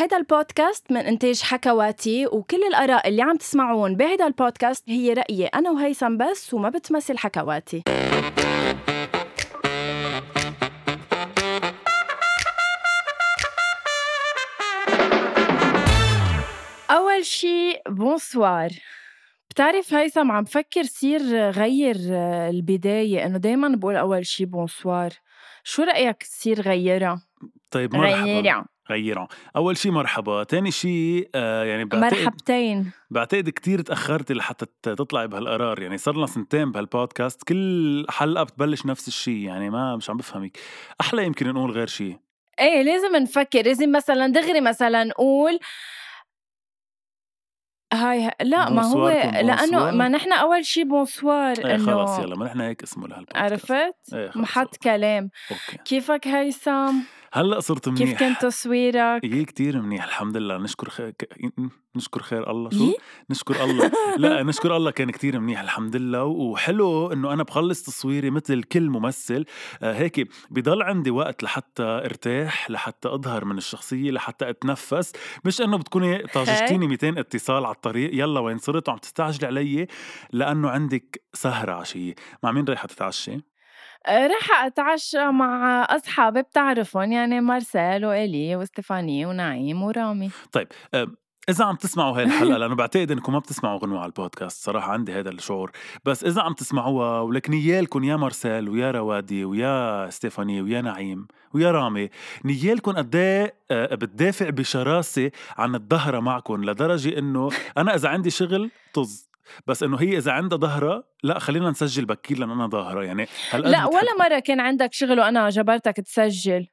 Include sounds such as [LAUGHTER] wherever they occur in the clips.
هيدا البودكاست من إنتاج حكواتي وكل الآراء اللي عم تسمعون بهيدا البودكاست هي رأيي أنا وهيثم بس وما بتمثل حكواتي. أول شي bonsoir بتعرف هيثم عم فكر صير غير البداية إنه دايما بقول أول شي bonsoir شو رأيك تصير غيرها؟ طيب مرحبا. غيرها. غيرها أول شيء مرحبا ثاني شيء آه يعني بعتقد مرحبتين. بعتقد كتير تاخرتي لحتى تطلعي بهالقرار. يعني صار لنا سنتين بهالبودكاست كل حلقه بتبلش نفس الشيء يعني ما مش عم بفهمك. أحلى يمكن نقول غير شيء إيه لازم نفكر. لازم مثلا دغري مثلا نقول هاي لا ما هو لأنه. ما نحن أول شي بونسوار إيه خلص انه يلا ما نحن هيك اسمه لهالبودكاست. عرفت؟ إيه خلص محط كلام. أوكي. كيفك هيثم؟ هلأ صرت منيح. كيف كان تصويرك؟ إيه كتير منيح الحمد لله. نشكر خير. نشكر خير الله. شو؟ يي؟ نشكر الله. لا [LAUGHS] نشكر الله كان كتير منيح الحمد لله. وحلو إنه أنا بخلص تصويري مثل كل ممثل. آه هيك بضل عندي وقت لحتى ارتاح لحتى أظهر من الشخصية لحتى أتنفس. مش إنه بتكوني طاججتيني 200 اتصال على الطريق يلا وين صرت؟ وعم تستعجلي علي لأنه عندك سهرة عشيه مع مين رايحة تتعشي؟ رح أتعشى مع أصحابي بتعرفهم يعني مارسيل وإلي وستيفاني ونعيم ورامي. طيب آه، إذا عم تسمعوا هاي الحلقة [LAUGHS] لأنه بعتقد إنكم ما بتسمعوا غنوة على البودكاست صراحة عندي هذا الشعور. بس إذا عم تسمعوها ولك نيالكم يا مارسيل ويا روادي ويا ستيفاني ويا نعيم ويا رامي نيالكم قد إيه آه، بتدافع بشراسة عن الظهرة معكم لدرجة إنه أنا إذا عندي شغل طز. بس إنه هي إذا عندها ظهرة لا خلينا نسجل بكير لأن أنا ظاهرة يعني هالقد لا ولا مرة كان عندك شغل وأنا جبرتك تسجل.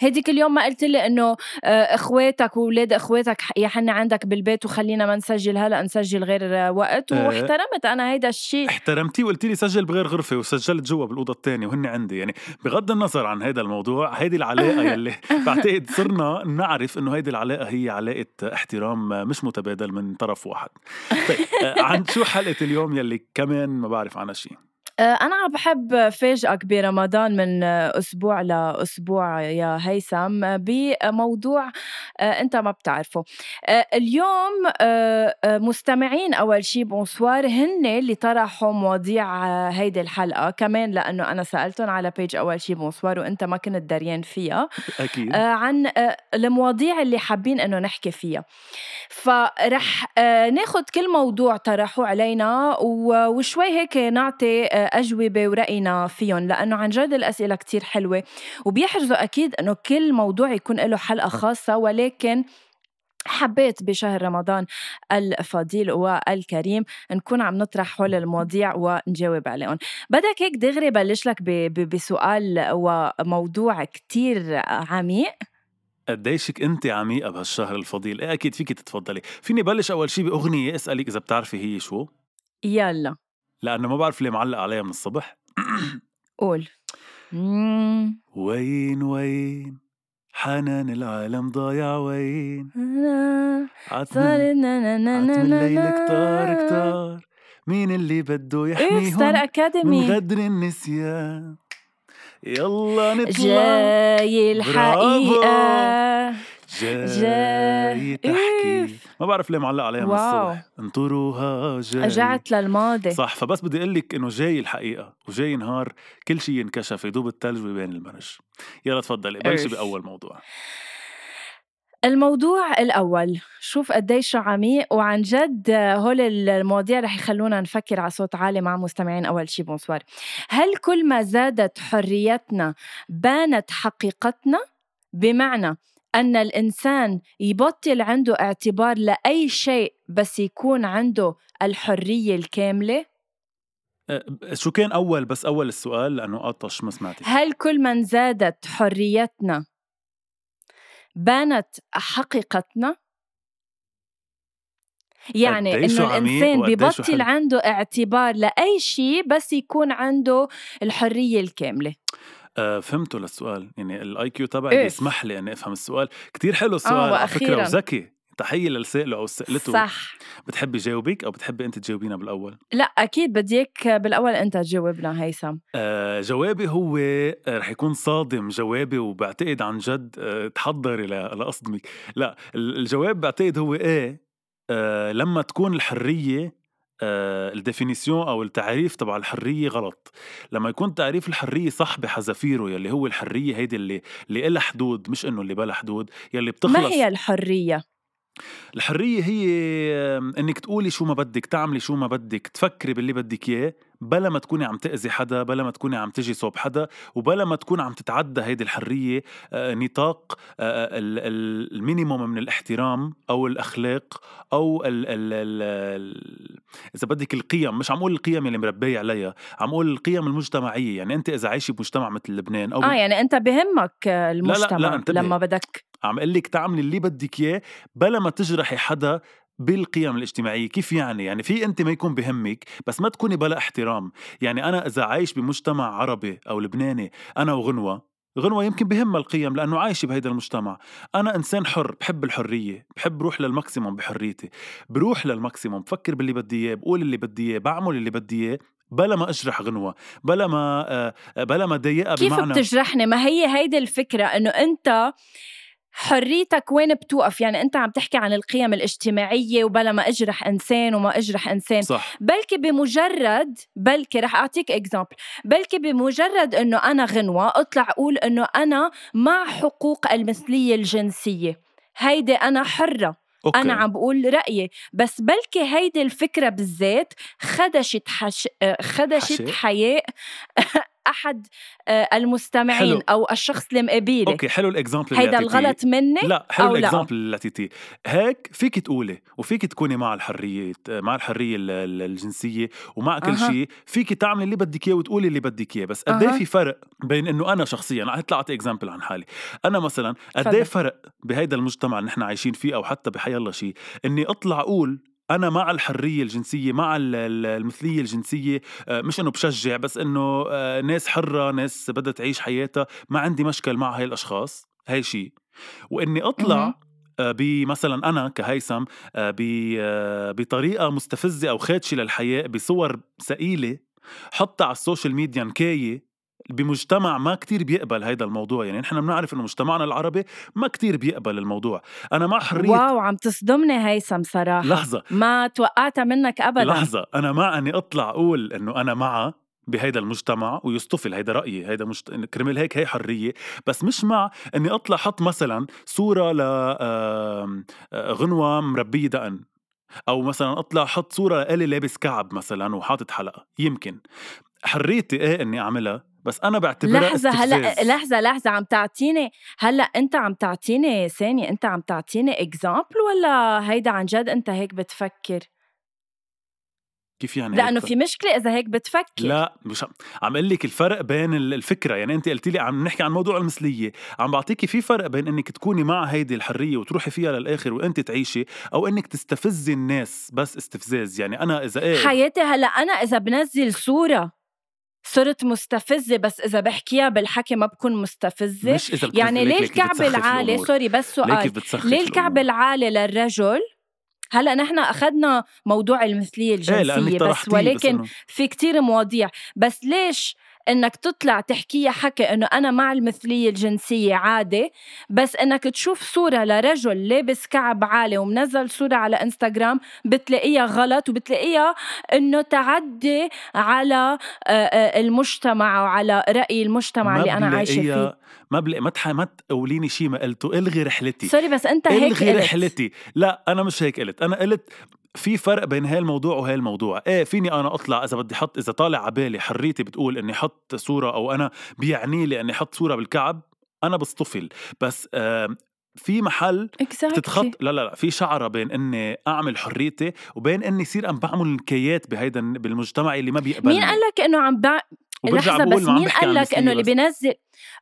هديك اليوم ما قلت لي إنه آه، إخواتك واولاد إخواتك يا حني عندك بالبيت وخلينا ما نسجل هلا نسجل غير وقت. آه. واحترمت أنا هيدا الشيء احترمتيه وقلت لي سجل بغير غرفة وسجلت جوا بالأوضة الثانية وهن عندي. يعني بغض النظر عن هذا الموضوع هيدي العلاقة [LAUGHS] يلي بعتقد صرنا نعرف إنه هيدي العلاقة هي علاقة احترام مش متبادل من طرف واحد. طيب آه، عن شو حلقة اليوم يلي كمان ما بعرف عنها شيء أنا عم بحب فاجئك برمضان من آه، أسبوع لأسبوع. يا هيثم آه، بموضوع آه، أنت ما بتعرفه. آه، اليوم آه، آه، مستمعين أول شي bonsoir هن اللي طرحوا مواضيع آه، هيدي الحلقة. كمان لأنه أنا سألتهم على page أول شي bonsoir وأنت ما كنت دريان فيها. [LAUGHS] أكيد. آه، عن آه، المواضيع اللي حابين إنه نحكي فيها. فرح آه، ناخد كل موضوع طرحوه علينا وشوي هيك نعطي آه، أجوبة ورأينا فيهم لأنه عن جد الأسئلة كتير حلوة. وبيحرزوا أكيد أنه كل موضوع يكون له حلقة خاصة ولكن حبيت بشهر رمضان الفضيل والكريم نكون عم نطرح حول المواضيع ونجاوب عليهم. بدك هيك دغري بلش لك بسؤال وموضوع كتير عميق. قديشك أنت عميقة بهالشهر الفضيل؟ إيه أكيد فيك تتفضلي. فيني بلش أول شيء بأغنية أسألك إذا بتعرفي هي شو؟ يلا. لأنه ما بعرف ليه معلق عليها من الصبح. [CLEARS THROAT] قول. وين وين؟ حنان العالم ضايع وين؟ أنا عتم صار نا- نا- نا- نا- عتم نا- الليل نا. كتار كتار. مين اللي بده إيه ستار يحميهم من غدر النسيان؟ يلا نطلع. جاي الحقيقة. جاي جاي. تحكي إف. ما بعرف ليه معلق عليها من واو. الصبح. انطروها جاي. رجعت للماضي. صح فبس بدي أقول لك إنه جاي الحقيقة وجاي نهار كل شيء ينكشف يدوب الثلج ويبان المرج. يلا تفضلي بلشي. بأول موضوع. الموضوع الأول شوف قديش عميق وعن جد هول المواضيع رح يخلونا نفكر على صوت عالي مع مستمعين أول شي. bonsoir. هل كل ما زادت حريتنا بانت حقيقتنا؟ بمعنى أن الإنسان يبطل عنده اعتبار لأي شيء بس يكون عنده الحرية الكاملة؟ أه، شو كان أول بس أول السؤال لأنه قطش ما سمعتي هل كل من زادت حريتنا بانت حقيقتنا؟ يعني إنه الإنسان ببطل. عنده اعتبار لأي شيء بس يكون عنده الحرية الكاملة آه فهمته للسؤال. يعني ال IQ تبعي إف. بيسمح لي إني أفهم السؤال. كتير حلو السؤال على فكرة. وذكي. تحية للسائل أو سألته. صح. بتحبي جاوبك أو بتحبي أنت تجاوبينا بالأول؟ لا أكيد بدي إياك بالأول أنت تجاوبنا هيثم. آه جوابي هو آه رح يكون صادم جوابي وبعتقد عن جد آه تحضري ل- لاصدمك لا ال- الجواب بعتقد هو إيه؟ آه لما تكون الحرية آه ال définition أو التعريف تبع الحرية غلط. لما يكون تعريف الحرية صح بحذافيره يلي هو الحرية هيدي اللي اللي إلها حدود مش إنه اللي بلا حدود يلي بتخلص ما هي الحرية؟ الحرية هي إنك تقولي شو ما بدك تعملي شو ما بدك تفكري باللي بدك إياه بلا ما تكوني عم تأذي حدا بلا ما تكوني عم تجي صوب حدا وبلا ما تكون عم تتعدى هيدي الحرية آه، نطاق آه، ال- minimum من الاحترام أو الأخلاق أو ال ال ال ال إذا بدك القيم مش عم أقول القيم اللي مربية عليها عم أقول القيم المجتمعية يعني أنت إذا عايشة بمجتمع مثل لبنان أو آه يعني أنت بهمك المجتمع انتبهي. لما بدك عم أقول لك تعملي اللي بدك إياه بلا ما تجرحي حدا بالقيم الاجتماعية كيف يعني؟ يعني في أنت ما يكون بهمك بس ما تكوني بلا احترام. يعني أنا إذا عايش بمجتمع عربي أو لبناني أنا وغنوة غنوة يمكن بهمها القيم لأنه عايشة بهيدا المجتمع. أنا إنسان حر بحب الحرية بحب روح لل maximum بحريتي. بروح لل maximum بفكر باللي بدي إياه بقول اللي بدي إياه بعمل اللي بدي إياه بلا ما أجرح غنوة بلا ما آه، بلا ما ضايقها كيف بمعنى بتجرحني؟ ما هي هيدي الفكرة إنه أنت حريتك وين بتوقف؟ يعني أنت عم تحكي عن القيم الاجتماعية وبلا ما أجرح إنسان وما أجرح إنسان. صح. بلكي بمجرد بلكي رح أعطيك example بلكي بمجرد إنه أنا غنوة أطلع أقول إنه أنا مع حقوق المثلية الجنسية. هيدي أنا حرة. okay. أنا عم بقول رأيي. بس بلكي هيدي الفكرة بالذات خدشت حش... خدشت؟ حياء [LAUGHS] أحد آه، المستمعين حلو. أو الشخص اللي مقابله أوكي حلو الاكزامبل هيدا. الغلط مني لا حلو؟ ال example اللي عطيتيه هيك فيك تقولي وفيك تكوني مع الحرية مع الحرية ال- ال- الجنسية ومع كل أها. شيء فيك تعملي اللي بدك إياه وتقولي اللي بدك إياه بس قد أها. في فرق بين إنه أنا شخصيا هطلع أعطي اكزامبل عن حالي أنا مثلا قد. إيه فرق بهيدا المجتمع اللي نحن عايشين فيه أو حتى بحي الله شيء إني أطلع أقول أنا مع الحرية الجنسية مع ال- ال- المثلية الجنسية آه، مش إنه بشجع بس إنه آه، ناس حرة ناس بدها تعيش حياتها. ما عندي مشكل مع هاي الأشخاص هاي شيء وإني. أطلع آه، بمثلا أنا كهيثم بطريقة مستفزة أو خادشه للحياة بصور ثقيلة حطها على السوشيال ميديا نكاية. بمجتمع ما كتير بيقبل هيدا الموضوع. يعني نحن بنعرف إنه مجتمعنا العربي ما كتير بيقبل الموضوع. أنا مع حريه wow عم تصدمني هيثم صراحة. لحظة. ما توقعتها منك ابدا. لحظة. أنا مع أني أطلع أقول إنه أنا معها بهيدا المجتمع ويصطفل هيدا رأيي هيدا مجت... كرمال هيك هي حرية. بس مش مع أني أطلع حط مثلا صورة ل آه، غنوة مربية دقن. أو مثلا أطلع حط صورة لإلي لابس كعب مثلا وحاطط حلقة. يمكن. حريتي إيه إني أعملها؟ بس أنا بعتبرها لحظة هلأ. لحظة لحظة عم تعطيني هلأ أنت عم تعطيني ثانية أنت عم تعطيني اكزامبل ولا هيدا عن جد أنت هيك بتفكر؟ كيف يعني لأنه هيك؟ في مشكلة إذا هيك بتفكر لا مش عم- أقول لك الفرق بين ال- الفكرة يعني أنت قلتي لي عم نحكي عن موضوع المثلية عم بعطيكي في فرق بين إنك تكوني مع هيدي الحرية وتروحي فيها للآخر وأنت تعيشي أو إنك تستفزي الناس بس استفزاز يعني أنا إذا إيه حياتي هلأ أنا إذا بنزل صورة صرت مستفزة بس إذا بحكيها بالحكي ما بكون مستفزة. مش إذا بتقولي يعني ليه الكعب العالي. سوري بس سؤال. ليه الكعب؟ العالي للرجل؟ هلا نحن أخذنا موضوع المثلية لأنك الجنسية بس طرحتيه ولكن بس في كتير مواضيع. بس ليش إنك تطلع تحكيها حكي إنه أنا مع المثلية الجنسية عادي بس إنك تشوف صورة لرجل لابس كعب عالي ومنزل صورة على إنستغرام بتلاقيها غلط وبتلاقيها إنه تعدي على آه، آه، المجتمع وعلى رأي المجتمع اللي أنا عايشة فيه. ما بلاقي ما تح- ما تقوليني شيء ما قلته إلغي رحلتي. سوري بس أنت هيك إلغي قلت. رحلتي. لا أنا مش هيك قلت. أنا قلت في فرق بين هاي الموضوع وهاي الموضوع. إيه فيني أنا أطلع إذا بدي أحط إذا طالع على بالي حريتي بتقول إني أحط صورة أو أنا بيعني لي إني أحط صورة بالكعب أنا بصطفل. بس آه في محل Exactly. تتخط لا لا لا في شعرة بين إني أعمل حريتي وبين إني صير عم بعمل نكايات بهيدا بالمجتمع اللي ما بيقبلني. مين قال لك إنه عم بع... وبرجع لحظة بقول بس مين قال لك إنه اللي. بينزل؟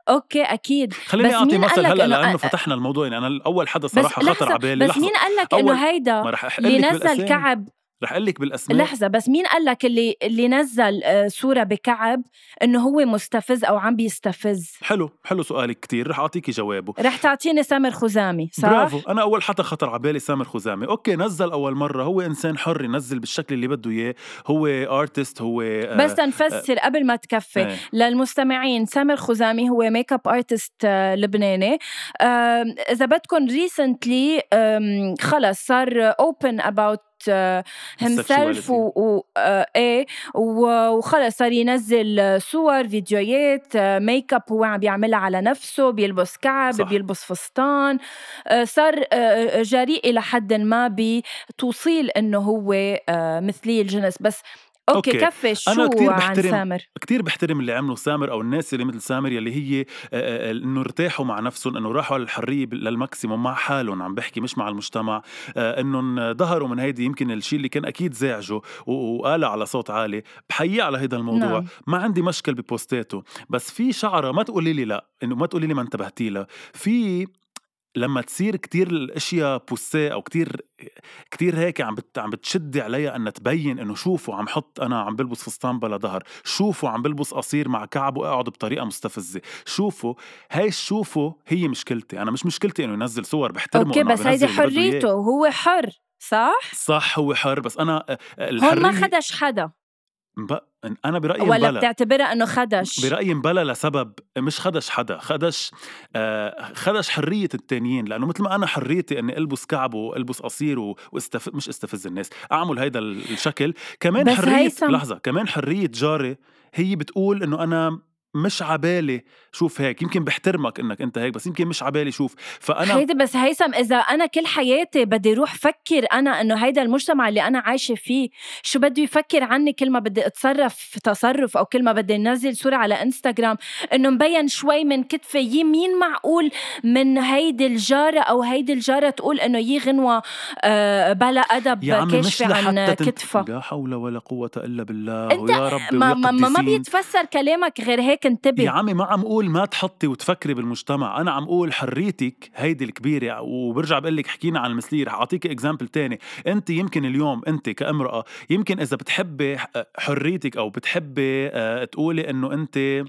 أوكي أكيد. خليني بس أعطي مثل هلأ لأنه فتحنا الموضوع يعني أنا اول حدا صراحة خطر على بالي. بس مين قال لك إنه هيدا اللي نزل. كعب رح أقول لك بالأسماء لحظة بس مين قال لك اللي اللي نزل آه، صورة بكعب إنه هو مستفز أو عم بيستفز؟ حلو حلو سؤالك كتير رح أعطيكي جوابه رح تعطيني سامر خزامي صح؟ برافو أنا أول حدا خطر على بالي سامر خزامي okay نزل أول مرة هو إنسان حر ينزل بالشكل اللي بده إياه هو artist هو آه، بس تنفسر قبل ما تكفي إيه. للمستمعين سامر خزامي هو makeup artist لبناني إذا بدكم recently خلص صار open about himself. و, و آه، إيه وخلص صار ينزل صور فيديوهات آه، ميك اب هو عم بيعملها على نفسه بيلبس كعب صح. بيلبس فستان آه، صار آه، جريء إلى حد ما بتوصيل إنه هو آه، مثلي الجنس بس okay, okay. كفي شو أنا كتير عن بحترم- سامر؟ كتير بحترم اللي عمله سامر أو الناس اللي مثل سامر يلي هي آه، آه، إنه ارتاحوا مع نفسهم إنه راحوا على الحريه لل maximum مع حالهم عم بحكي مش مع المجتمع. آه، انهم ظهروا من هيدي يمكن الشيء اللي كان أكيد زعجه و- وقالها على صوت عالي. بحييه على هيدا الموضوع. نعم. ما عندي مشكل ببوستاته. بس في شعرة ما تقولي لي لا إنه ما تقولي لي ما انتبهتي لها. في لما تصير كتير الأشياء بوسيه أو كتير كتير هيك عم بت عم بتشدي عليها إنها تبين إنه شوفوا عم حط أنا عم بلبس فستان بلا ظهر شوفوا عم بلبس قصير مع كعب وقاعد بطريقة مستفزة شوفوا هاي شوفوا هي مشكلتي أنا مش مشكلتي إنه ينزل صور بحترمه أوكي بس هيدي. حريته هو حر صح؟ صح هو حر بس أنا آه، هون ما خدش حدا ب... أنا برأيي ولا مبلا. بتعتبرها إنه خدش برأيي مبلا لسبب مش خدش حدا خدش آه خدش حرية التانيين لأنه مثل ما أنا حريتي أني ألبس كعب وألبس قصير واستف... مش استفز الناس أعمل هيدا ال- الشكل كمان بس حرية هيثم- لحظة كمان حرية جاري هي بتقول أنه أنا مش عبالي شوف هيك يمكن بحترمك إنك أنت هيك بس يمكن مش عبالي شوف فأنا هيدي بس هيثم إذا أنا كل حياتي بدي روح فكر أنا إنه هيدا المجتمع اللي أنا عايشة فيه شو بده يفكر عني كل ما بدي أتصرف تصرف أو كل ما بدي أنزل صورة على إنستغرام إنه مبين شوي من كتفي يي مين معقول من هيدي الجارة أو هيدي الجارة تقول إنه يي غنوة آه، بلا أدب يا عمي مش كاشفة عن. كتفها لا حول ولا قوة إلا بالله ويا رب ما, ما, ما. بيتفسر كلامك غير هيك انتبه يا عمي ما عم أقول ما تحطي وتفكري بالمجتمع. أنا عم أقول حريتك هيدي الكبيرة وبرجع بقول لك حكينا عن المثلية رح اعطيك example تاني. انت يمكن اليوم انت كامرأة يمكن إذا بتحبي حريتك أو بتحبي آه، تقولي إنه انت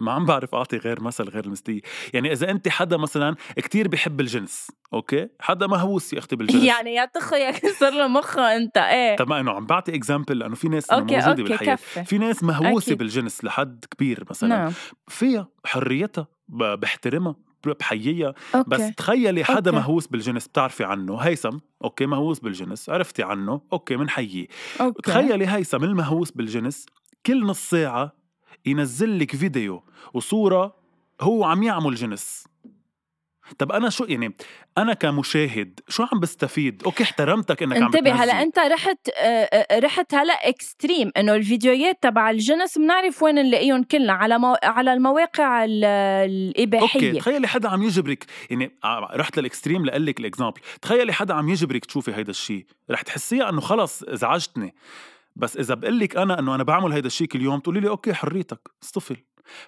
ما عم بعرف أعطي غير مثل غير المثليه يعني إذا انت حدا مثلا كتير بحب الجنس okay؟ حدا مهووس يا أختي بالجنس. يعني يا تخو يا كسر له مخه أنت إيه. طب إنه عم بعطي اكزامبل لأنه في ناس okay موجوده okay بالحياة. كفي. في ناس مهووسة أكيد. بالجنس لحد كبير مثلا. نعم. فيها حريتها بحترمها بحييها. okay. بس تخيلي حدا أوكي. مهووس بالجنس بتعرفي عنه. هيثم okay مهووس بالجنس. عرفتي عنه؟ okay منحييه. okay. تخيلي هيثم المهووس بالجنس كل نص ساعة ينزل لك فيديو وصورة هو عم يعمل جنس. طب أنا شو يعني أنا كمشاهد شو عم بستفيد؟ okay احترمتك إنك عم انتبه هلا أنت رحت آه، آه، رحت هلا extreme إنه الفيديوهات تبع الجنس بنعرف وين نلاقيهم كلنا على مو... على المواقع ال- الإباحية. okay تخيلي حدا عم يجبرك يعني ع- رحت لل extreme لقول لك ال example تخيلي حدا عم يجبرك تشوفي هيدا الشيء رح تحسيها إنه خلص إزعجتني. بس إذا بقول لك أنا إنه أنا بعمل هيدا الشيء كل يوم تقولي لي okay حريتك. اصطفل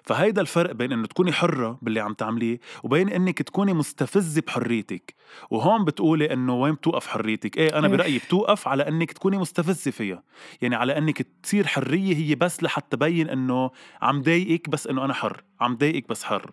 فهيدا الفرق بين إنه تكوني حرة باللي عم تعمليه وبين إنك تكوني مستفزة بحريتك. وهون بتقولي إنه وين بتوقف حريتك؟ إيه أنا إيه. برأيي بتوقف على إنك تكوني مستفزة فيها. يعني على إنك تصير حرية هي بس لحتى تبين إنه عم ضايقك بس إنه أنا حر. عم ضايقك بس حر.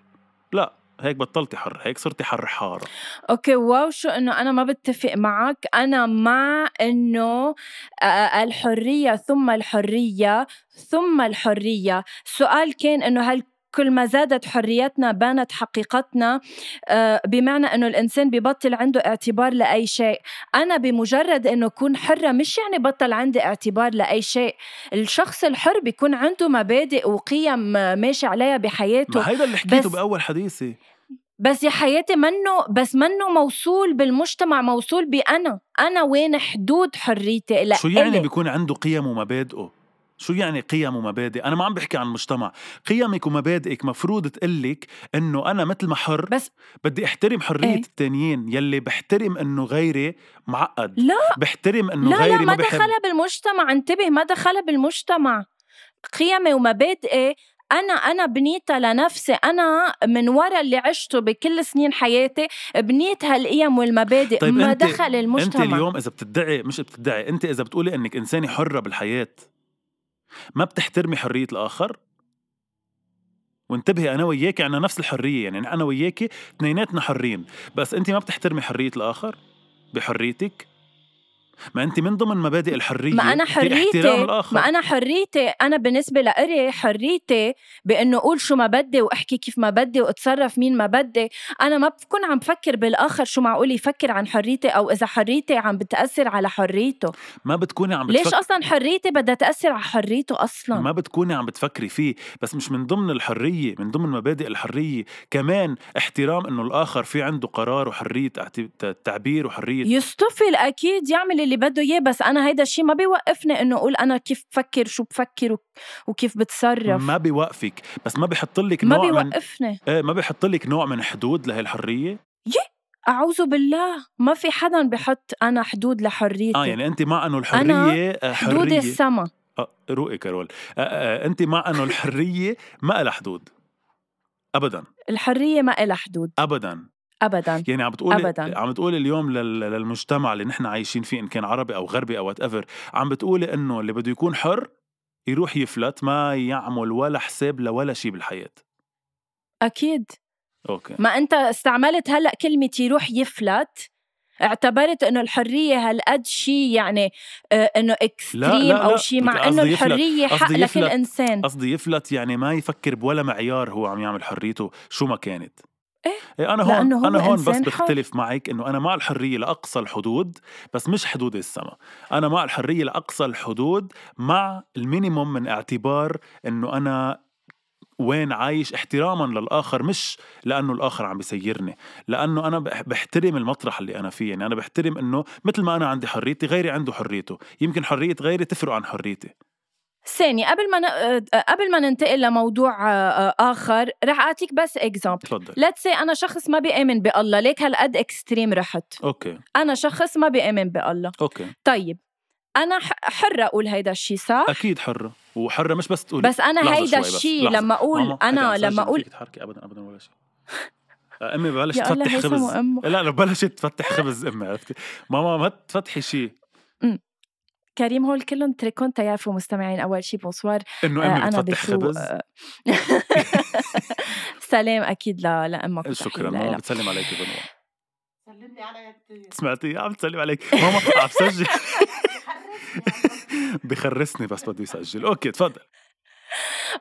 لا. هيك بطلتي حر هيك صرتي حر حارة okay wow شو إنه أنا ما بتفق معك. أنا مع إنه آه، الحرية ثم الحرية ثم الحرية. السؤال كان إنه هل كل ما زادت حريتنا بانت حقيقتنا آه، بمعنى إنه الإنسان ببطل عنده اعتبار لأي شيء. أنا بمجرد إنه أكون حرة مش يعني بطل عندي اعتبار لأي شيء. الشخص الحر بيكون عنده مبادئ وقيم ماشي عليها بحياته. ما هيدا اللي حكيته بس- بأول حديثي. بس يا حياتي منه بس منه موصول بالمجتمع موصول بأنا أنا. وين حدود حريتي شو يعني. بيكون عنده قيم ومبادئه؟ شو يعني قيم ومبادئ؟ أنا ما عم بحكي عن المجتمع. قيمك ومبادئك مفروض تقلك إنه أنا مثل ما حر بس بدي أحترم حرية إيه؟ التانيين يلي بحترم إنه غيري معقد. لا. بحترم إنه لا غيري لا ما بحب. دخلها بالمجتمع. انتبه ما دخلها بالمجتمع. قيمي ومبادئي أنا أنا بنيتها لنفسي. أنا من وراء اللي عشته بكل سنين حياتي بنيت هالقيم والمبادئ. طيب ما دخل المجتمع. انت اليوم إذا بتدعي مش بتدعي أنت إذا بتقولي إنك إنسانة حرة بالحياة. ما بتحترمي حرية الآخر؟ وانتبهي أنا وياكي عنا نفس الحرية يعني أنا وياكي اثنيناتنا حرين. بس انت ما بتحترمي حرية الآخر؟ بحريتك؟ ما انت من ضمن مبادئ الحرية ما أنا حريتي ما أنا حريتي أنا بالنسبة لإلي حريتي بأنه أقول شو ما بدي وأحكي كيف ما بدي وأتصرف مين ما بدي. أنا ما بكون عم بفكر بالآخر شو معقول يفكر عن حريتي أو إذا حريتي عم بتأثر على حريته. ما بتكوني عم ليش بتفكري أصلا حريتي بدها تأثر على حريته أصلا؟ ما بتكوني عم بتفكري فيه بس مش من ضمن الحرية من ضمن مبادئ الحرية كمان احترام إنه الآخر في عنده قرار وحرية اعت- التعبير وحرية. يستفل أكيد يعمل اللي بده إياه بس أنا هيدا الشيء ما بيوقفني إنه أقول أنا كيف بفكر شو بفكر وك- وكيف بتصرف. ما بيوقفك. بس ما بيحط لك ما نوع من بيوقفني. إيه ما بيحط لك نوع من حدود لهي الحرية أعوذ بالله. ما في حدا بحط أنا حدود لحريتي. آه يعني انت مع إنه الحرية آه، حدود حرية السما. آه روقي كارول آه آه انت مع إنه الحرية ما لها حدود. ابدا. الحرية ما إلها حدود. ابدا. ابدا يعني عم بتقولي أبداً. عم بتقولي اليوم لل- للمجتمع اللي نحن عايشين فيه إن كان عربي أو غربي أو whatever عم بتقولي إنه اللي بده يكون حر يروح يفلت ما يعمل ولا حساب لولا شيء بالحياة أكيد okay ما أنت استعملت هلأ كلمة يروح يفلت اعتبرت إنه الحرية هالقد شيء يعني آه إنه extreme أو. شيء مع إنه الحرية حق لكل يفلت. إنسان قصدي يفلت يعني ما يفكر بولا معيار هو عم يعمل حريته شو ما كانت إيه؟ أنا هون لأنه هو أنا هون بس إنسان حر. بختلف معك إنه أنا مع الحرية لأقصى الحدود بس مش حدود السما. أنا مع الحرية لأقصى الحدود مع ال minimum من اعتبار إنه أنا وين عايش احتراما للآخر مش لأنه الآخر عم بيسيرني. لأنه أنا بح- بحترم المطرح اللي أنا فيه. يعني أنا بحترم إنه مثل ما أنا عندي حريتي غيري عنده حريته. يمكن حرية غيري تفرق عن حريتي. ثاني قبل ما ن... آه، قبل ما ننتقل لموضوع آه، آه، آخر رح أعطيك بس example تفضل. let's say أنا شخص ما بيآمن بالله ليك هالقد extreme رحت. okay. أنا شخص ما بيآمن بالله. okay. طيب أنا ح- حرة أقول هيدا الشيء صح؟ أكيد حرة وحرة مش بس تقولي. بس أنا هيدا الشيء. لما أقول ماما، أنا لما ما أقول فيك تحركي؟ ابدا ابدا ولا شيء. [LAUGHS] أمي الله تفتح خبز. لا لا بلشت تفتح خبز أمي عرفتي؟ ماما ما تفتحي شيء. [LAUGHS] كريم هول كلهم تركون تيعرفوا مستمعين أول شيء bonsoir. إنه آه، أمي أنا بتفتح خبز آه، [LAUGHS] سلام أكيد ل- لامك شكرا ماما. بتسلم عليك بنوع سلم لي عليها كثير سمعتي؟ عم تسلم عليك. ماما عم [LAUGHS] سجل بخرسني بس بده يسجل okay تفضل.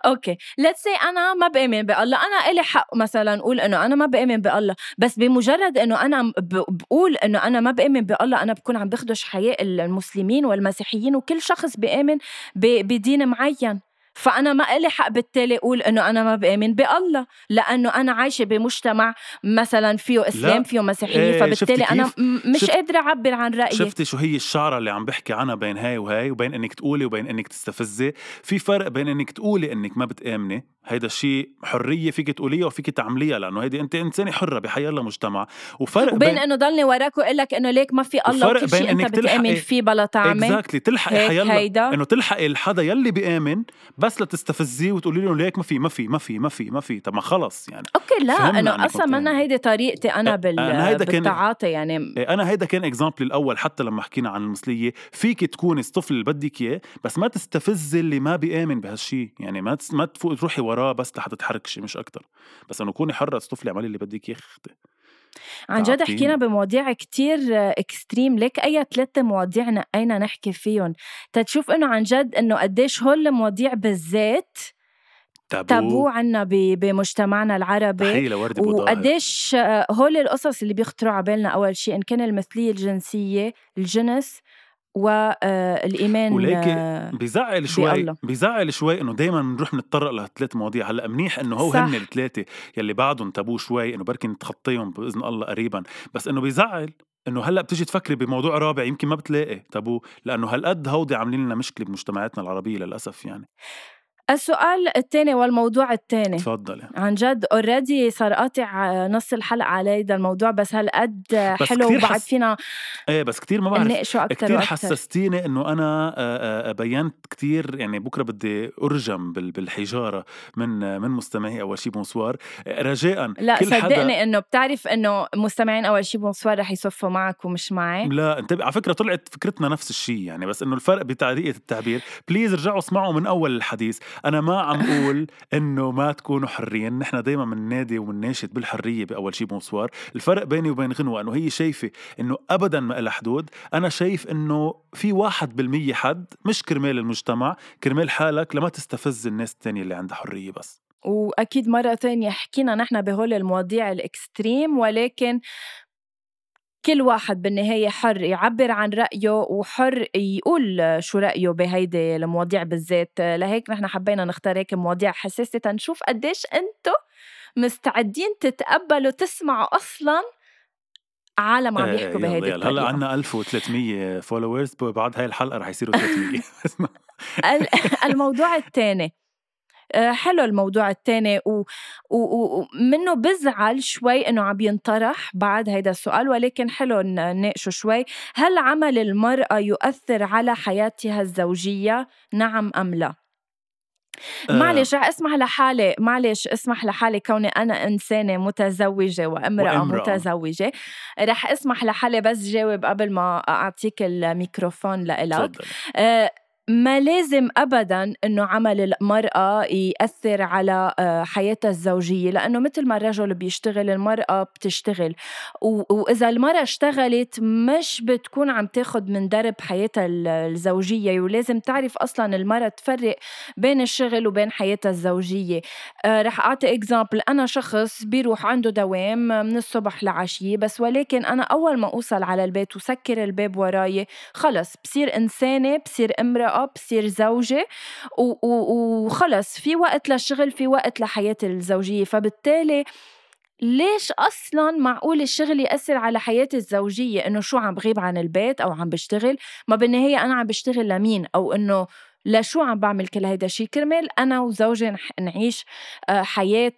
okay. let's say أنا ما بآمن بالله. أنا إلي حق مثلا أقول إنه أنا ما بآمن بالله. بس بمجرد إنه أنا بقول إنه أنا ما بآمن بالله أنا بكون عم بخدش حياء المسلمين والمسيحيين وكل شخص بيامن ب- بدين معين. فأنا ما إلي حق بالتالي أقول إنه أنا ما بآمن بالله لأنه أنا عايشة بمجتمع مثلا فيه إسلام لا. فيه مسيحية إيه، فبالتالي أنا مش شفت- قادرة أعبر عن رأيي. شفتي شو هي الشعره اللي عم بحكي عنها بين هاي وهاي وبين إنك تقولي وبين إنك تستفزي؟ في فرق بين إنك تقولي إنك ما بتآمني هيدا الشيء حرية فيك تقوليها وفيك تعمليها لأنه هيدي انت إنسانة حرة بحي الله مجتمع. وفرق وبين إنه ضلني وراك وأقول لك إنه ليك ما في الله وفرق وكل بين شيء إنك بتآمن تلحقي- فيه بلا تعمل اكزاكتلي تلحقي حيلا هيدا. إنه تلحقي الحدا يلي بيآمن بس لتستفزيه وتقولي له ليك ما في ما في ما في ما في ما في. طب ما خلص يعني. okay لا إنك أصلا متهم. منا هيدي طريقتي أنا بال أنا هيدا بالتعاطي يعني. إيه، أنا هيدا كان example الأول حتى لما حكينا عن المثلية. فيك تكوني الطفل اللي بدك إياه بس ما تستفزي اللي ما بيآمن بهالشيء يعني ما تس... ما تروحي وراه بس لحتى تحركشي مش أكتر. بس إنه كوني حره طفلي اعملي اللي بدك إياه أختي عن جد. حكينا بمواضيع كتير extreme ليك أي ثلاثة مواضيع نقينا نحكي فيهم؟ تتشوف إنه عن جد إنه قديش هول المواضيع بالذات تابو, تابو عنا بمجتمعنا العربي وقديش هول القصص اللي بيخطروا على بالنا. أول شيء إن كان المثلية الجنسية الجنس والايمان وليكي بيزعل شوي بالله. بيزعل شوي إنه دائما بنروح نتطرق لهالثلاث مواضيع هلأ منيح إنه هو. هن الثلاثه يلي بعدهم تابو شوي إنه بركي نتخطيهم بإذن الله قريبا بس إنه بيزعل إنه هلأ بتيجي تفكري بموضوع رابع يمكن ما بتلاقي تابو لأنه هالقد هودي عاملين لنا مشكلة بمجتمعاتنا العربية للأسف يعني السؤال الثاني والموضوع الثاني تفضلي عن جد already صار قاطع نص الحلقة على هذا الموضوع بس هالقد بس حلو كتير وبعد حس- فينا إيه بس كتير ما بعرف. كتير وأكثر حسستيني إنه أنا آه، آه، بينت كتير يعني بكرة بدي أرجم بال- بالحجارة من من مستمعي أول شي bonsoir. رجاء لا كل حدا صدقني إنه بتعرف إنه مستمعين أول شي bonsoir رح يصفوا معك ومش معي. لا انتبه على فكرة طلعت فكرتنا نفس الشيء يعني بس إنه الفرق بطريقه التعبير. please رجعوا اسمعوا من أول الحديث. أنا ما عم أقول إنه ما تكونوا حرين نحن دائما بننادي وبنناشد بالحرية بأول شيء bonsoir الفرق بيني وبين غنوه انه هي شايفة إنه ابدا ما لها حدود. أنا شايف إنه في واحد بالمية حد مش كرمال المجتمع كرمال حالك لما تستفز الناس التانية اللي عندها حرية بس. وأكيد مرة ثانية حكينا نحن بهول المواضيع الإكستريم ولكن كل واحد بالنهاية حر يعبر عن رأيه وحر يقول شو رأيه بهيدي المواضيع بالذات. لهيك نحن حبينا نختار هيك مواضيع حساسة تنشوف قديش انتو مستعدين تتقبلوا تسمعوا أصلا عالم عم إيه، يحكوا بهيدي يلا. هلأ عندنا 1300 فولورز بعد هاي الحلقة رح يصيروا 300 [LAUGHS] ال- الموضوع الثاني. حلو الموضوع الثاني ومنه بزعل شوي إنه عم ينطرح بعد هيدا السؤال ولكن حلو نناقشه شوي. هل عمل المرأة يؤثر على حياتها الزوجية؟ نعم أم لا؟ آه. معلش رح أسمح لحالي معلش أسمح لحالي كوني أنا إنسانة متزوجة وأمرأة, وأمرأة. متزوجة. رح أسمح لحالي بس جاوب قبل ما أعطيك الميكروفون لإلك. آه، ما لازم ابدا إنه عمل المرأة يأثر على آه، حياتها الزوجية لأنه مثل ما الرجل بيشتغل المرأة بتشتغل. وإذا المرأة اشتغلت مش بتكون عم تاخد من درب حياتها ال- الزوجية ولازم تعرف أصلا المرأة تفرق بين الشغل وبين حياتها الزوجية. آه، رح أعطي example أنا شخص بيروح عنده دوام من الصبح لعشية بس ولكن أنا أول ما أوصل على البيت وسكر الباب وراي خلص بصير إنسانة بصير امرأة بصير و- وخلص في وقت للشغل في وقت لحياتي الزوجية. فبالتالي ليش أصلا معقول الشغل يأثر على حياتي الزوجية؟ إنه شو عم بغيب عن البيت أو عم بشتغل؟ ما بالنهاية أنا عم بشتغل لمين؟ أو إنه لشو عم بعمل كل هيدا الشيء كرمال أنا وزوجي نعيش آه، حياة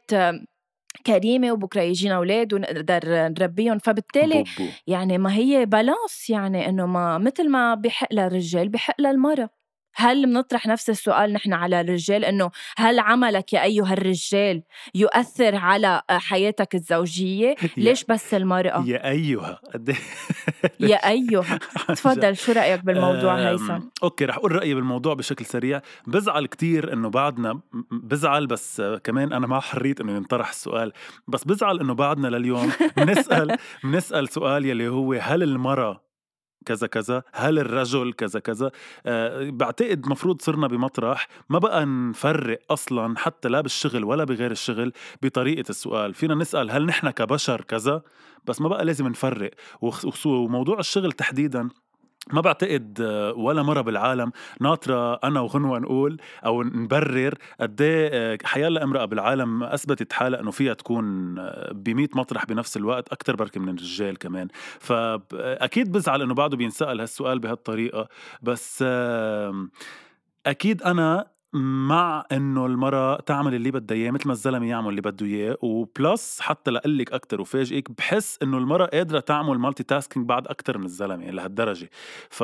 كريمة وبكرة يجينا أولاد ونقدر نربيهم. فبالتالي بوبو يعني ما هي بالانس يعني إنه ما مثل ما بحق للرجال بحق للمرأة. هل بنطرح نفس السؤال نحن على الرجال؟ إنه هل عملك يا أيها الرجال يؤثر على حياتك الزوجية؟ [LAUGHS] ليش بس المرأة؟ يا أيها. إيه؟ يا [LAUGHS] أيها. [LAUGHS] تفضل شو رأيك بالموضوع هيثم؟ أوكي رح أقول رأيي بالموضوع بشكل سريع. بزعل كتير إنه بعدنا بزعل بس آه، كمان أنا مع حريه إنه ينطرح السؤال. بس بزعل إنه بعدنا لليوم بنسأل بنسأل سؤال يلي هو هل المرأة كذا كذا هل الرجل كذا كذا؟ أه بعتقد مفروض صرنا بمطرح ما بقى نفرق أصلا حتى لا بالشغل ولا بغير الشغل بطريقة السؤال. فينا نسأل هل نحن كبشر كذا؟ بس ما بقى لازم نفرق. وموضوع الشغل تحديدا ما بعتقد آه، ولا مرة بالعالم ناطرة أنا وغنوة نقول أو نبرر قد إيه حيالله امرأة بالعالم أثبتت حالها إنه فيها تكون ب 100 مطرح بنفس الوقت أكتر بركي من الرجال كمان. فأكيد بزعل إنه بعده بينسأل هالسؤال بهالطريقة بس أكيد أنا مع إنه المرأة تعمل اللي بدها إياه مثل ما الزلمة يعمل اللي بده إياه و plus حتى لقلك أكثر وفاجئك بحس إنه المرأة قادرة تعمل multitasking بعد أكثر من الزلمة يعني لهالدرجة. ف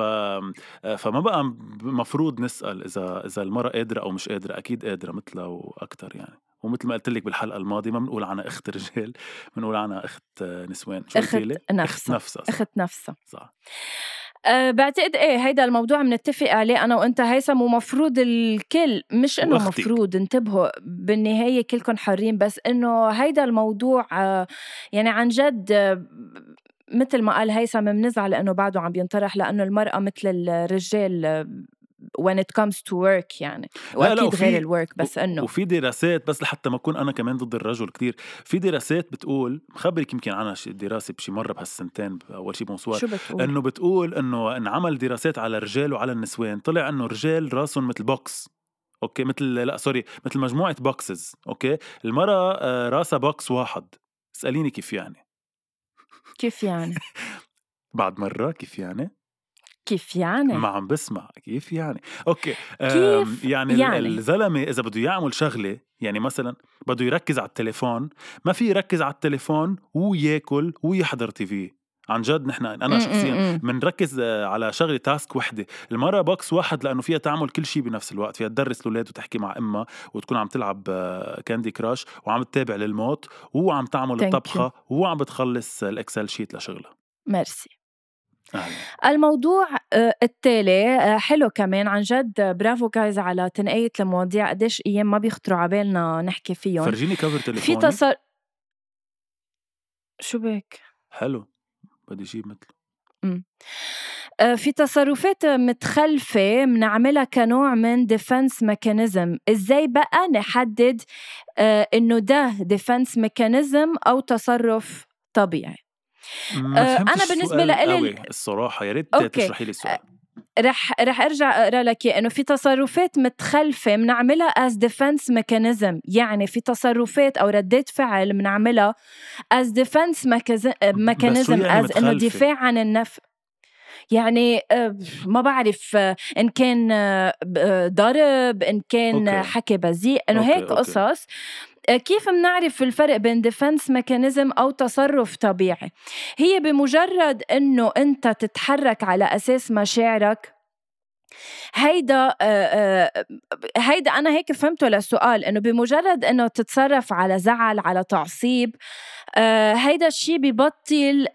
فما بقى مفروض نسأل إذا إذا المرأة قادرة أو مش قادرة أكيد قادرة مثلها وأكثر يعني. ومثل ما قلت لك بالحلقة الماضية ما بنقول عنها أخت رجال بنقول عنها أخت نسوان. شو أخت لي؟ أخت نفسها نفسها. أخت نفسها صح. أه بعتقد إيه هيدا الموضوع بنتفق عليه أنا وأنت هيثم ومفروض الكل مش إنه. مفروض انتبهوا بالنهاية كلكم حرين بس إنه هيدا الموضوع أه يعني عن جد أه مثل ما قال هيثم بنزعل انه بعده عم بينطرح لأنه المرأة مثل الرجال أه، when it comes to work يعني. لا، وأكيد وفي- غير الورك بس إنه وفي دراسات بس لحتى ما أكون أنا كمان ضد الرجل كتير. في دراسات بتقول مخبرك يمكن عنها دراسة بشي مرة بهالسنتين أول شي bonsoir شو بتقول؟ إنه بتقول إنه انعمل دراسات على الرجال وعلى النسوان. طلع إنه الرجال راسهم مثل box okay؟ مثل لا sorry مثل مجموعة boxes okay؟ المرأة آه، راسها box واحد. اسأليني كيف يعني. كيف يعني؟ [LAUGHS] بعد مرة كيف يعني؟ كيف يعني؟ ما عم بسمع كيف يعني okay كيف يعني, يعني؟ الزلمة إذا بده يعمل شغلة يعني مثلا بده يركز على التليفون ما في يركز على التليفون وياكل ويحضر TV عن جد نحن أنا شخصيا بنركز آه، على شغلة task وحدة المرة box واحد لأنه فيها تعمل كل شيء بنفس الوقت فيها تدرس الأولاد وتحكي مع أمها وتكون عم تلعب Candy آه، Crush وعم تتابع للموت وعم تعمل الطبخة وعم بتخلص ال Excel sheet لشغلها ميرسي. الموضوع آه، التالي حلو كمان. عن جد برافو guys على تنقية المواضيع. قديش أيام ما بيخطروا على بالنا نحكي فيهم. فرجيني cover تليفوني. في تصر شو بك؟ حلو. بدي أجيب مثله. آه، في تصرفات متخلفة بنعملها كنوع من defense mechanism إزاي بقى نحدد آه، إنه ده defense mechanism أو تصرف طبيعي؟ ما آه، أنا بالنسبة لإلي الصراحة يا ريت تشرحي لي السؤال. رح رح أرجع أقرأ لك إنه في تصرفات متخلفة بنعملها as defense mechanism يعني في تصرفات أو ردات فعل بنعملها as defense mechanism as إنه دفاع عن النفس يعني آه، ما بعرف آه، إن كان آه، ضرب إن كان okay. حكي بذيء إنه هيك قصص. كيف منعرف الفرق بين defense mechanism أو تصرف طبيعي؟ هي بمجرد إنه أنت تتحرك على أساس مشاعرك. هيدا هيدا أنا هيك فهمته للسؤال إنه بمجرد إنه تتصرف على زعل على تعصيب هيدا الشيء ببطل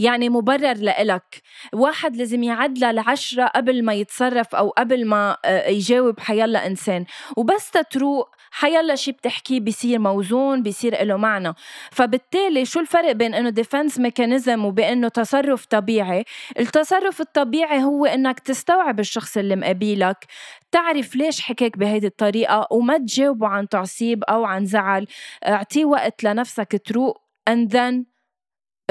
يعني مبرر لإلك. واحد لازم يعدل العشرة قبل ما يتصرف أو قبل ما يجاوب حيلا إنسان. وبس تتروق. حيلا شي بتحكيه بيصير موزون بيصير له معنى. فبالتالي شو الفرق بين انه defense mechanism وبانه تصرف طبيعي؟ التصرف الطبيعي هو إنك تستوعب الشخص اللي مقابلك تعرف ليش حكيك بهيدي الطريقة وما تجاوبه عن تعصيب أو عن زعل. اعطيه وقت لنفسك تروق and then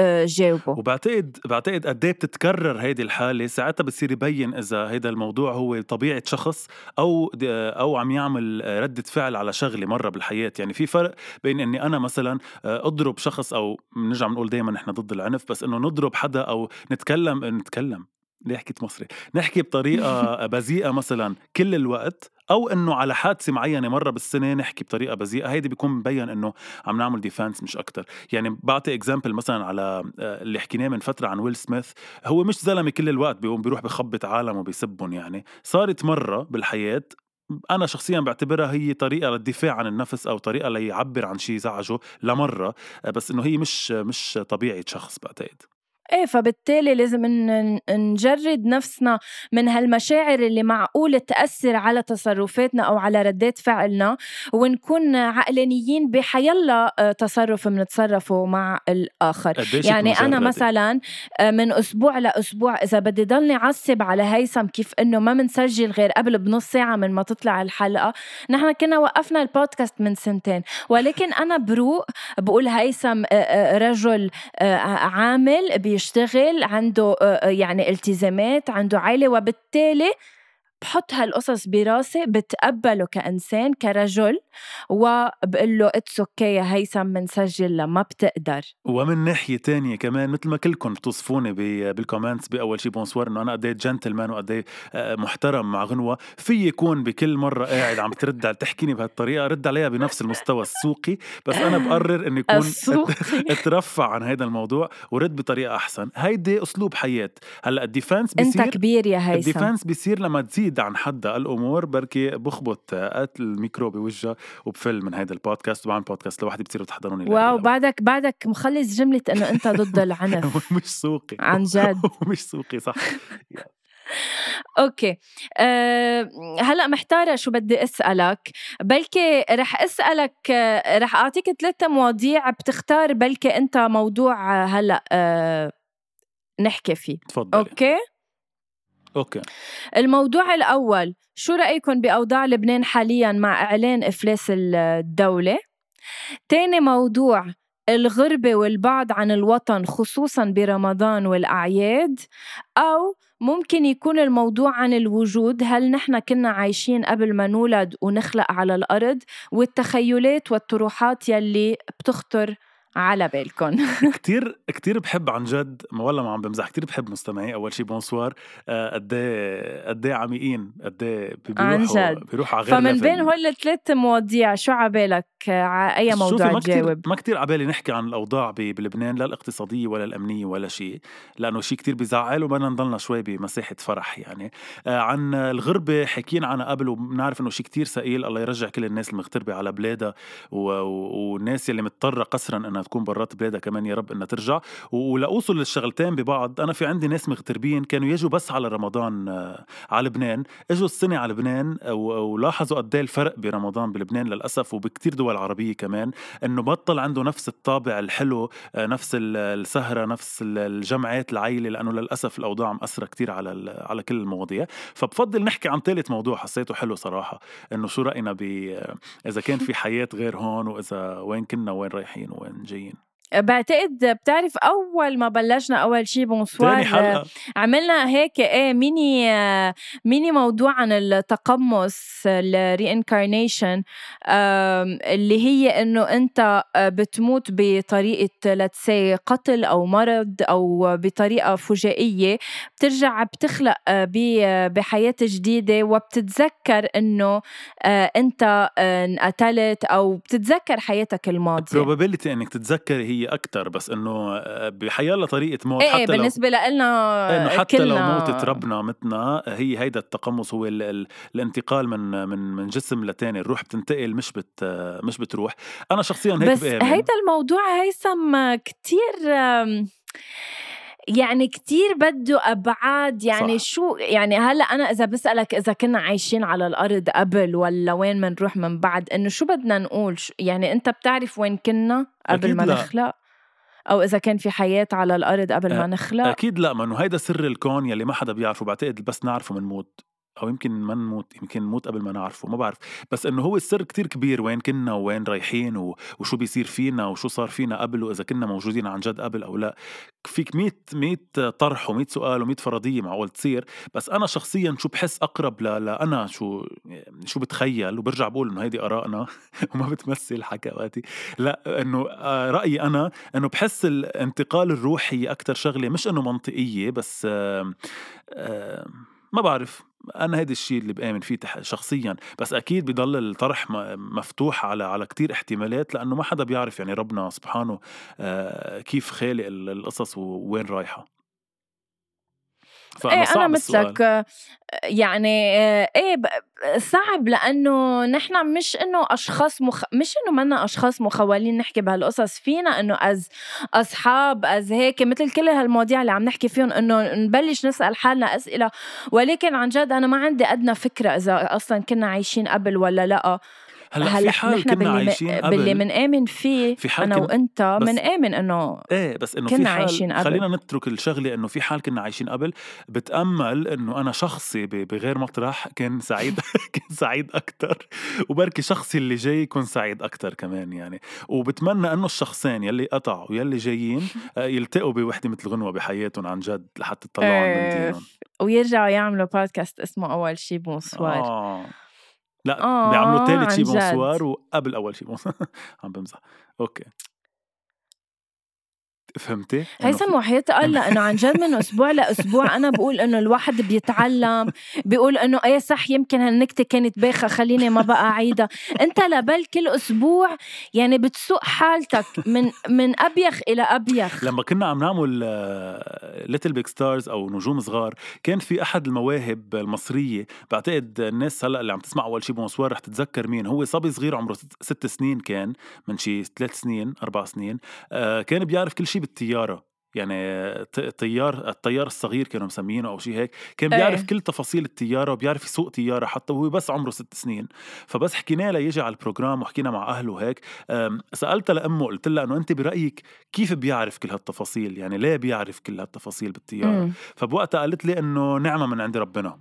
جاوبه. وبعتقد بعتقد قد إيه بتتكرر هيدي الحالة؟ ساعتها بتصير يبين إذا هيدا الموضوع هو طبيعة شخص أو أو عم يعمل ردة فعل على شغلة مرة بالحياة. يعني في فرق بين إني أنا مثلا آه، أضرب شخص أو بنرجع بنقول دائما نحن ضد العنف بس إنه نضرب حدا أو نتكلم نتكلم. ليه حكيت مصري؟ نحكي بطريقة [LAUGHS] بذيئة مثلا كل الوقت أو إنه على حادثة معينة مرة بالسنة نحكي بطريقة بذيئة. هيدي بيكون مبين إنه عم نعمل defense مش أكتر. يعني بعطي example مثلا على آه، اللي حكيناه من فترة عن ويل سميث هو مش زلمة كل الوقت بيقوم بيروح بخبط عالم وبيسبهم يعني. صارت مرة بالحياة أنا شخصيا بعتبرها هي طريقة للدفاع عن النفس أو طريقة ليعبر عن شيء زعجه لمرة آه، بس إنه هي مش مش طبيعة شخص بعتقد. إيه فبالتالي لازم نجرد نفسنا من هالمشاعر اللي معقول تأثر على تصرفاتنا أو على ردات فعلنا ونكون عقلانيين بحيلا آه، تصرف بنتصرفه مع الآخر. يعني أنا مثلا آه، من أسبوع لأسبوع إذا بدي ضلني عصب على هيثم كيف إنه ما منسجل غير قبل بنص ساعة من ما تطلع الحلقة نحن كنا وقفنا البودكاست من سنتين ولكن أنا بروق بقول هيثم آه، رجل عامل بيشتغل عنده يعني التزامات عنده عائلة وبالتالي بحط هالقصص براسي بتقبله كإنسان كرجل وبقول له it's okay يا هيثم منسجل لما بتقدر. ومن ناحية تانية كمان مثل ما كلكم بتوصفوني بال comments بأول شي بونسوار إنه أنا قد إيه جنتلمان وقد إيه محترم مع غنوة. في يكون بكل مرة قاعد عم ترد تحكيني بهالطريقة رد عليها بنفس المستوى السوقي بس أنا بقرر إني [LAUGHS] يكون [LAUGHS] أترفع عن هذا الموضوع ورد بطريقة أحسن. هيدي أسلوب حياة. هلأ ال defense بيصير أنت كبير يا هيثم. ال defense بيصير لما تزيد بعيد عن حدا الأمور بركي بخبط قتل الميكرو بوجهها وبفل من هذا البودكاست. وبعمل بودكاست لوحدي بتصيروا تحضروني wow بعدك بعدك مخلص جملة إنه أنت ضد [LAUGHS] العنف. مش سوقي. عن جد. [LAUGHS] مش سوقي صح. [LAUGHS] okay. أه هلأ محتارة شو بدي أسألك. بلكي رح أسألك رح أعطيك ثلاثة مواضيع بتختار بلكي أنت موضوع هلأ أه نحكي فيه. تفضل okay؟ okay. الموضوع الأول شو رايكم بأوضاع لبنان حاليا مع إعلان إفلاس الدولة؟ تاني موضوع الغربة والبعد عن الوطن خصوصا برمضان والأعياد أو ممكن يكون الموضوع عن الوجود هل نحن كنا عايشين قبل ما نولد ونخلق على الأرض والتخيلات والطروحات يلي بتخطر على بالكم [LAUGHS] كتير كتير بحب عن جد والله ما عم بمزح كتير بحب مستمعي. أول شيء بونسوار آه، قد إيه قد إيه عميقين قد إيه جد. بيروحوا على غير فمن بين هول الثلاث مواضيع شو عبالك على أي موضوع ما تجاوب؟ ما كتير عبالي نحكي عن الأوضاع بلبنان لا الاقتصادية ولا الأمنية ولا شيء لأنه شيء كتير بيزعل وبدنا نضلنا شوي بمساحة فرح يعني. آه، عن الغربة حكينا عنها قبل وبنعرف إنه شيء كتير ثقيل الله يرجع كل الناس المغتربة على بلادها والناس يلي مضطرة قسرا إنها تكون برات بلادها كمان يا رب إنها ترجع. ولاوصل للشغلتين ببعض. أنا في عندي ناس مغتربين كانوا يجوا بس على رمضان آه، على لبنان. إجوا السنة على لبنان ولاحظوا قد إيه الفرق برمضان بلبنان للأسف وبكتير دول عربية كمان. إنه بطل عنده نفس الطابع الحلو آه، نفس السهرة نفس الجمعات العائلة لأنه للأسف الأوضاع مأثرة كتير على على كل المواضيع. فبفضل نحكي عن ثالث موضوع حسيته حلو صراحة. إنه شو رأينا ب إذا كان في حياة غير هون وإذا وين كنا وين رايحين وين جايين بعتقد بتعرف أول ما بلشنا أول شيء بونسوار عملنا هيك إيه mini mini موضوع عن التقمص ال reincarnation اللي هي إنه أنت بتموت بطريقة let's say قتل أو مرض أو بطريقة فجائية بترجع بتخلق بحياة جديدة وبتتذكر إنه أنت انقتلت أو بتتذكر حياتك الماضية. Probability إنك تتذكري هي أكثر بس إنه آه، بحيالله طريقه موت إيه حتى بالنسبة لنا إنه حتى كلنا... لو موتت ربنا متنا هي هيدا التقمص هو ال ال الانتقال من من من جسم لتاني الروح بتنتقل مش بت مش بتروح أنا شخصيا هيك بس بآمن. هيدا الموضوع هيثم كتير يعني كتير بده أبعاد يعني صح. شو يعني هلأ أنا إذا بسألك إذا كنا عايشين على الأرض قبل ولا وين منروح من بعد إنه شو بدنا نقول يعني أنت بتعرف وين كنا قبل ما لا. نخلق أو إذا كان في حياة على الأرض قبل ما نخلق أكيد لا ما إنه هيدا سر الكون يلي ما حدا بيعرفه بعتقد بس نعرفه بنموت أو يمكن ما نموت يمكن نموت قبل ما نعرفه ما بعرف. بس إنه هو السر كتير كبير وين كنا وين رايحين وشو بيصير فينا وشو صار فينا قبل وإذا كنا موجودين عن جد قبل أو لا. فيك 100 100 طرح و100 سؤال و100 فرضية معقول تصير. بس أنا شخصيا شو بحس أقرب ل... لأنا شو شو بتخيل؟ وبرجع بقول إنه هيدي آرائنا [LAUGHS] وما بتمثل حكاواتي لا إنه آه، رأيي أنا إنه بحس الانتقال الروحي أكثر شغلة مش إنه منطقية بس آه ما بعرف. أنا هيدا الشيء اللي بآمن فيه شخصيا بس أكيد بضل الطرح مفتوح على على كتير احتمالات لأنه ما حدا بيعرف يعني ربنا سبحانه آه، كيف خالق القصص ووين رايحة. إيه أنا مثلك. يعني إيه صعب لأنه نحن مش إنه أشخاص مخ... مش إنه منا أشخاص مخولين نحكي بهالقصص. فينا إنه أز أصحاب أز هيك مثل كل هالمواضيع اللي عم نحكي فيهم إنه نبلش نسأل حالنا أسئلة. ولكن عن جد أنا ما عندي أدنى فكرة إذا أصلا كنا عايشين قبل ولا لأ. هلأ هل في حال كنا عايشين قبل باللي بنآمن فيه في حال أنا كن... وأنت بنآمن إنه إيه بس إنه كنا في حال عايشين قبل. خلينا نترك الشغلة إنه في حال كنا عايشين قبل. بتأمل إنه أنا شخصي بغير مطرح كان سعيد [LAUGHS] كان سعيد أكثر وبركي شخصي اللي جاي يكون سعيد أكثر كمان يعني. وبتمنى إنه الشخصين يلي قطعوا ويلي جايين آه، يلتقوا بوحدة مثل غنوة بحياتهم عن جد لحتى يطلعوا عن إيه، ويرجعوا يعملوا بودكاست اسمه أول شي بونسوار. آه. لا آه بيعملوا ثالث شي بونسوار وقبل أول شي بونسوار [LAUGHS] عم بمزح. okay. فهمتي؟ هيثم وحياة الله إنه عن جد من أسبوع لأسبوع أنا بقول إنه الواحد بيتعلم بيقول إنه إيه صح يمكن هالنكتة كانت بايخة خليني ما بقى أعيدها أنت لبل كل أسبوع يعني بتسوق حالتك من من أبيخ إلى أبيخ لما كنا عم نعمل ليتل بيج ستارز أو نجوم صغار كان في أحد المواهب المصرية بعتقد الناس هلأ اللي عم تسمع أول شيء بونسوار رح تتذكر مين هو صبي صغير عمره ست سنين كان من شي ثلاث سنين أربع سنين آه كان بيعرف كل شيء بالطيارة. يعني طيار الطيار الصغير كانوا مسمينه أو شيء هيك. كان بيعرف إيه. كل تفاصيل الطيارة وبيعرف يسوق طيارة حتى وهو بس عمره ست سنين. فبس حكينا له يجي على البروجرام وحكينا مع أهله هيك. سالتها لأمه قلت لها إنه أنت برأيك كيف بيعرف كل هالتفاصيل؟ يعني ليه بيعرف كل هالتفاصيل بالطيارة؟ فبوقتها قالت لي إنه نعمة من عند ربنا.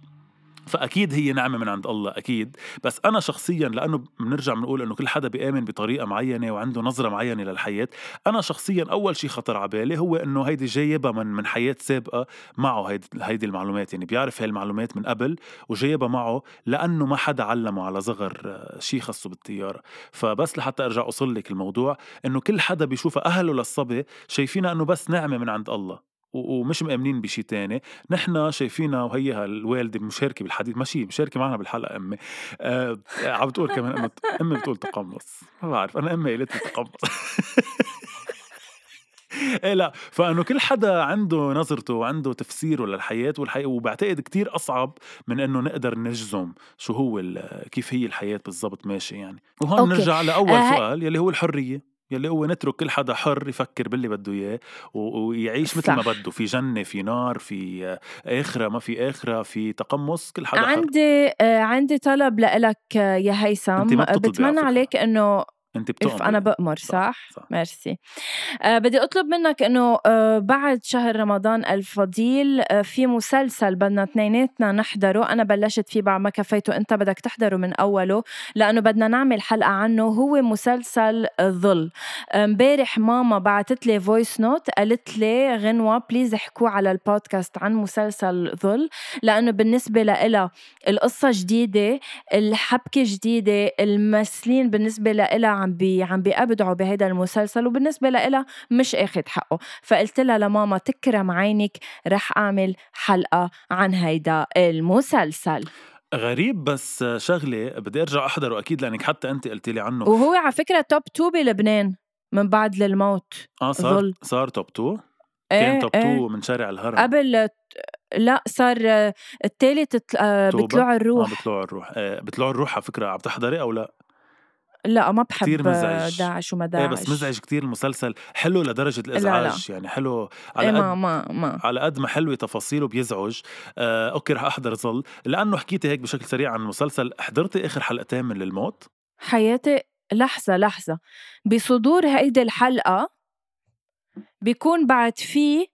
فأكيد هي نعمة من عند الله أكيد. بس أنا شخصيا لأنه بنرجع بنقول إنه كل حدا بيآمن بطريقة معينة وعنده نظرة معينة للحياة أنا شخصيا أول شيء خطر على بالي هو إنه هيدي جايبها من من حياة سابقة معه هيدي هيدي المعلومات. يعني بيعرف هاي المعلومات من قبل وجايبها معه لأنه ما حدا علمه على صغر شيء خاصه بالطيارة. فبس لحتى أرجع أوصل لك الموضوع إنه كل حدا بيشوفها أهله للصبي شايفينها إنه بس نعمة من عند الله. ومش مأمنين بشيء تاني. نحن شايفينها وهي الوالدة مشاركة بالحديث. ماشي مشاركة معنا بالحلقة أمي. آه عم بتقول كمان أمي أمي بتقول تقمص. ما بعرف أنا أمي قالت لي تقمص. [LAUGHS] إيه لا. فإنه كل حدا عنده نظرته وعنده تفسيره للحياة والحياة وبعتقد كتير أصعب من إنه نقدر نجزم شو هو كيف هي الحياة بالضبط ماشي يعني. وهون أوكي. نرجع لأول آه سؤال يلي هو الحرية. يلي هو نترك كل حدا حر يفكر باللي بده إياه ويعيش مثل ما بده. في جنة في نار في آخرة ما في آخرة في تقمص كل حدا عندي حر. آه، عندي طلب لك يا هيثم. بتمنى عليك إنه انت بتؤمر أنا بأمر صح, صح. ميرسي. آه بدي أطلب منك إنه آه بعد شهر رمضان الفضيل آه في مسلسل بدنا اثنيناتنا نحضره. أنا بلشت فيه بعد ما كفيته أنت بدك تحضره من أوله لأنه بدنا نعمل حلقة عنه. هو مسلسل ظل. امبارح ماما بعثت لي voice note قالت لي غنوة please احكوا على البودكاست عن مسلسل ظل. لأنه بالنسبة لها القصة جديدة الحبكة جديدة الممثلين بالنسبة لها عم بي عم بيبدعوا بهيدا المسلسل وبالنسبة لها مش اخذ حقه. فقلت لها لماما تكرم عينك رح أعمل حلقة عن هيدا المسلسل. غريب بس شغلة بدي أرجع أحضره أكيد لأنك حتى أنت قلت لي عنه. وهو على فكرة top 2 بلبنان من بعد للموت. آه صار ظل. صار top 2 كان top 2 إيه. من شارع الهرم. قبل لا صار الثالث بطلوع الروح. آه بطلوع الروح. آه بطلوع الروح على فكرة عم تحضري أو لا؟ لا ما بحب كتير مزعج. داعش وما داعش إيه بس مزعج كتير المسلسل حلو لدرجة الإزعاج لا. لا. يعني حلو. على إيه ما ما ما. على قد ما حلوة تفاصيله بيزعج. آه okay رح أحضر ظل. لأنه حكيتي هيك بشكل سريع عن المسلسل حضرتي آخر حلقتين من للموت؟ حياتي لحظة لحظة. بصدور هيدي الحلقة بيكون بعد في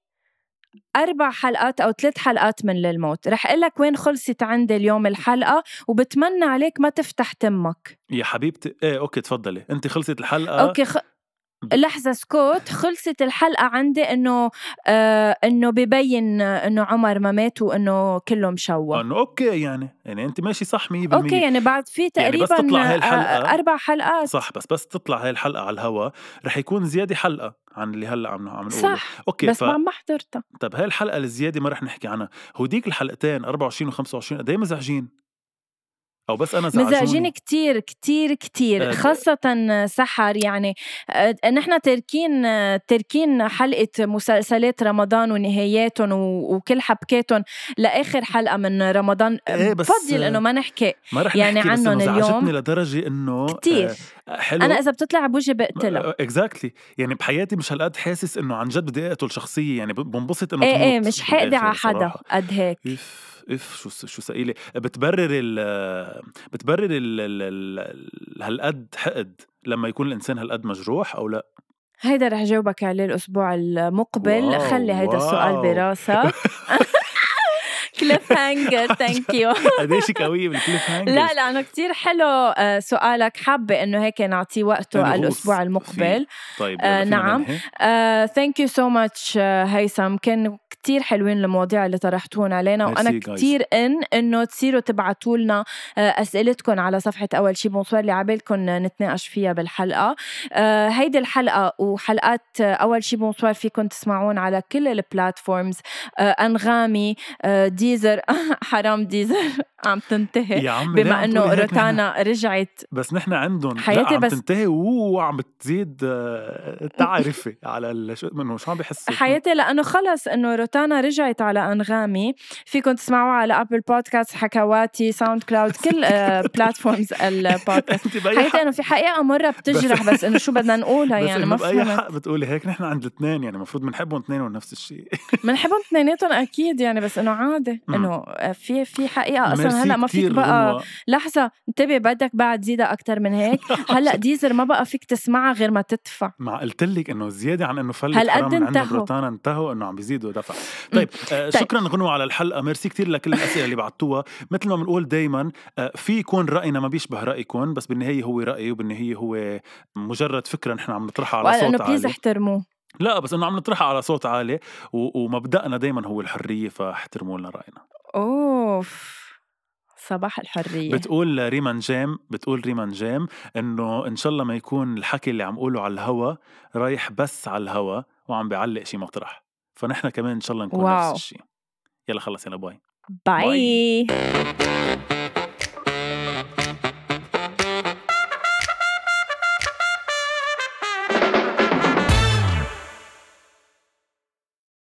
أربع حلقات أو ثلاث حلقات من للموت. رح أقول لك وين خلصت عندي اليوم الحلقة وبتمنى عليك ما تفتح تمك. يا حبيبتي إيه okay تفضلي. أنت خلصت الحلقة. أوكي خ... لحظة سكوت خلصت الحلقة عندي إنه آه إنه ببين إنه عمر ما مات وإنه كله مشوه إنه okay يعني يعني أنت ماشي صح 100% okay يعني بعد في تقريبا يعني بس تطلع هاي الحلقة. أربع حلقات. صح بس بس تطلع هاي الحلقة على الهوا. رح يكون زيادة حلقة عن اللي هلأ عم عم نقوله. صح okay بس ف... ما حضرتها طب هاي الحلقة الزيادة ما رح نحكي عنها. هوديك الحلقتين 24 و25 قد إيه مزعجين؟ أو بس أنا زعجوني. مزعجين كتير كتير كتير آه خاصة سحر يعني. آه نحن تاركين تاركين حلقة مسلسلات رمضان ونهاياتهم وكل حبكاتهم لآخر حلقة من رمضان. إيه بس بفضل إنه ما نحكي ما رح يعني نحكي عنهم اليوم. لدرجة إنه كتير. آه حلو. أنا إذا بتطلع بوجهي بقتلها. exactly يعني بحياتي مش هالقد حاسس إنه عن جد بدي أقتل شخصية. يعني بنبسط إنه إيه إيه مش حاقدة على حدا قد هيك. اف شو شو ثقيله بتبرر ال بتبرر ال ال هالقد حقد لما يكون الإنسان هالقد مجروح أو لأ؟ هيدا رح جاوبك عليه الأسبوع المقبل. wow خلي هيدا واو. السؤال براسك. cliffhanger thank you قديش قوية بال cliffhanger لا لأنه كتير حلو آه، سؤالك. حابة إنه هيك نعطيه وقته الأسبوع المقبل. طيب آه نعم. thank you so much هيثم. كان كتير حلوين المواضيع اللي طرحتوهم علينا وأنا كتير إن إنه تصيروا تبعتوا لنا آه، أسئلتكم على صفحة أول شي. bonsoir اللي عبالكم نتناقش فيها بالحلقة. آه هيدي الحلقة وحلقات أول شي bonsoir فيكم تسمعون على كل ال platforms آه أنغامي آه ديزر. [LAUGHS] حرام ديزر. [LAUGHS] عم تنتهي. يا عم بما إنه روتانا رجعت. بس نحن عندهم حياتي عم بس تنتهي. وعم بتزيد تعرفي على شو منه شو عم بحسوا؟ حياتي لأنه خلص إنه روتانا رجعت على أنغامي. فيكم تسمعوها على Apple Podcasts حكواتي SoundCloud كل platforms ال podcast حياتي إنه في حقيقة مرة بتجرح بس إنه شو بدنا نقولها يعني؟ ما فهمت حق بتقولي هيك نحن عند الاثنين يعني المفروض بنحبهم اثنينهم نفس الشيء. [LAUGHS] بنحبهم اثنيناتهم أكيد يعني بس إنه عادي إنه في في حقيقة أصلا هلأ ما فيك بقى غنوة. لحظة انتبه بدك بعد زيادة أكثر من هيك. [LAUGHS] هلأ ديزر ما بقى فيك تسمعها غير ما تدفع. ما قلت لك إنه زيادة عن إنه فلت هالقد انتهوا. روتانا انتهوا إنه عم بيزيدوا دفع. [LAUGHS] طيب, آه شكرا غنوة على الحلقة. ميرسي كتير لكل الأسئلة اللي بعتوها. مثل ما بنقول دائما آه في يكون رأينا ما بيشبه رأيكم بس بالنهاية هو رأي وبالنهاية هو مجرد فكرة نحن عم نطرحها على صوت please عالي. احترموه. لا بس إنه عم نطرحها على صوت عالي ومبدأنا دائما هو الحرية فاحترموا لنا رأينا. أوف صباح الحرية. بتقول ريمان جيم بتقول ريمان جيم إنه إن شاء الله ما يكون الحكي اللي عم قوله على الهوا رايح بس على الهوا وعم بيعلق شي مطرح. فنحن كمان إن شاء الله نكون wow. نفس الشيء. يلا خلص يلا bye. باي.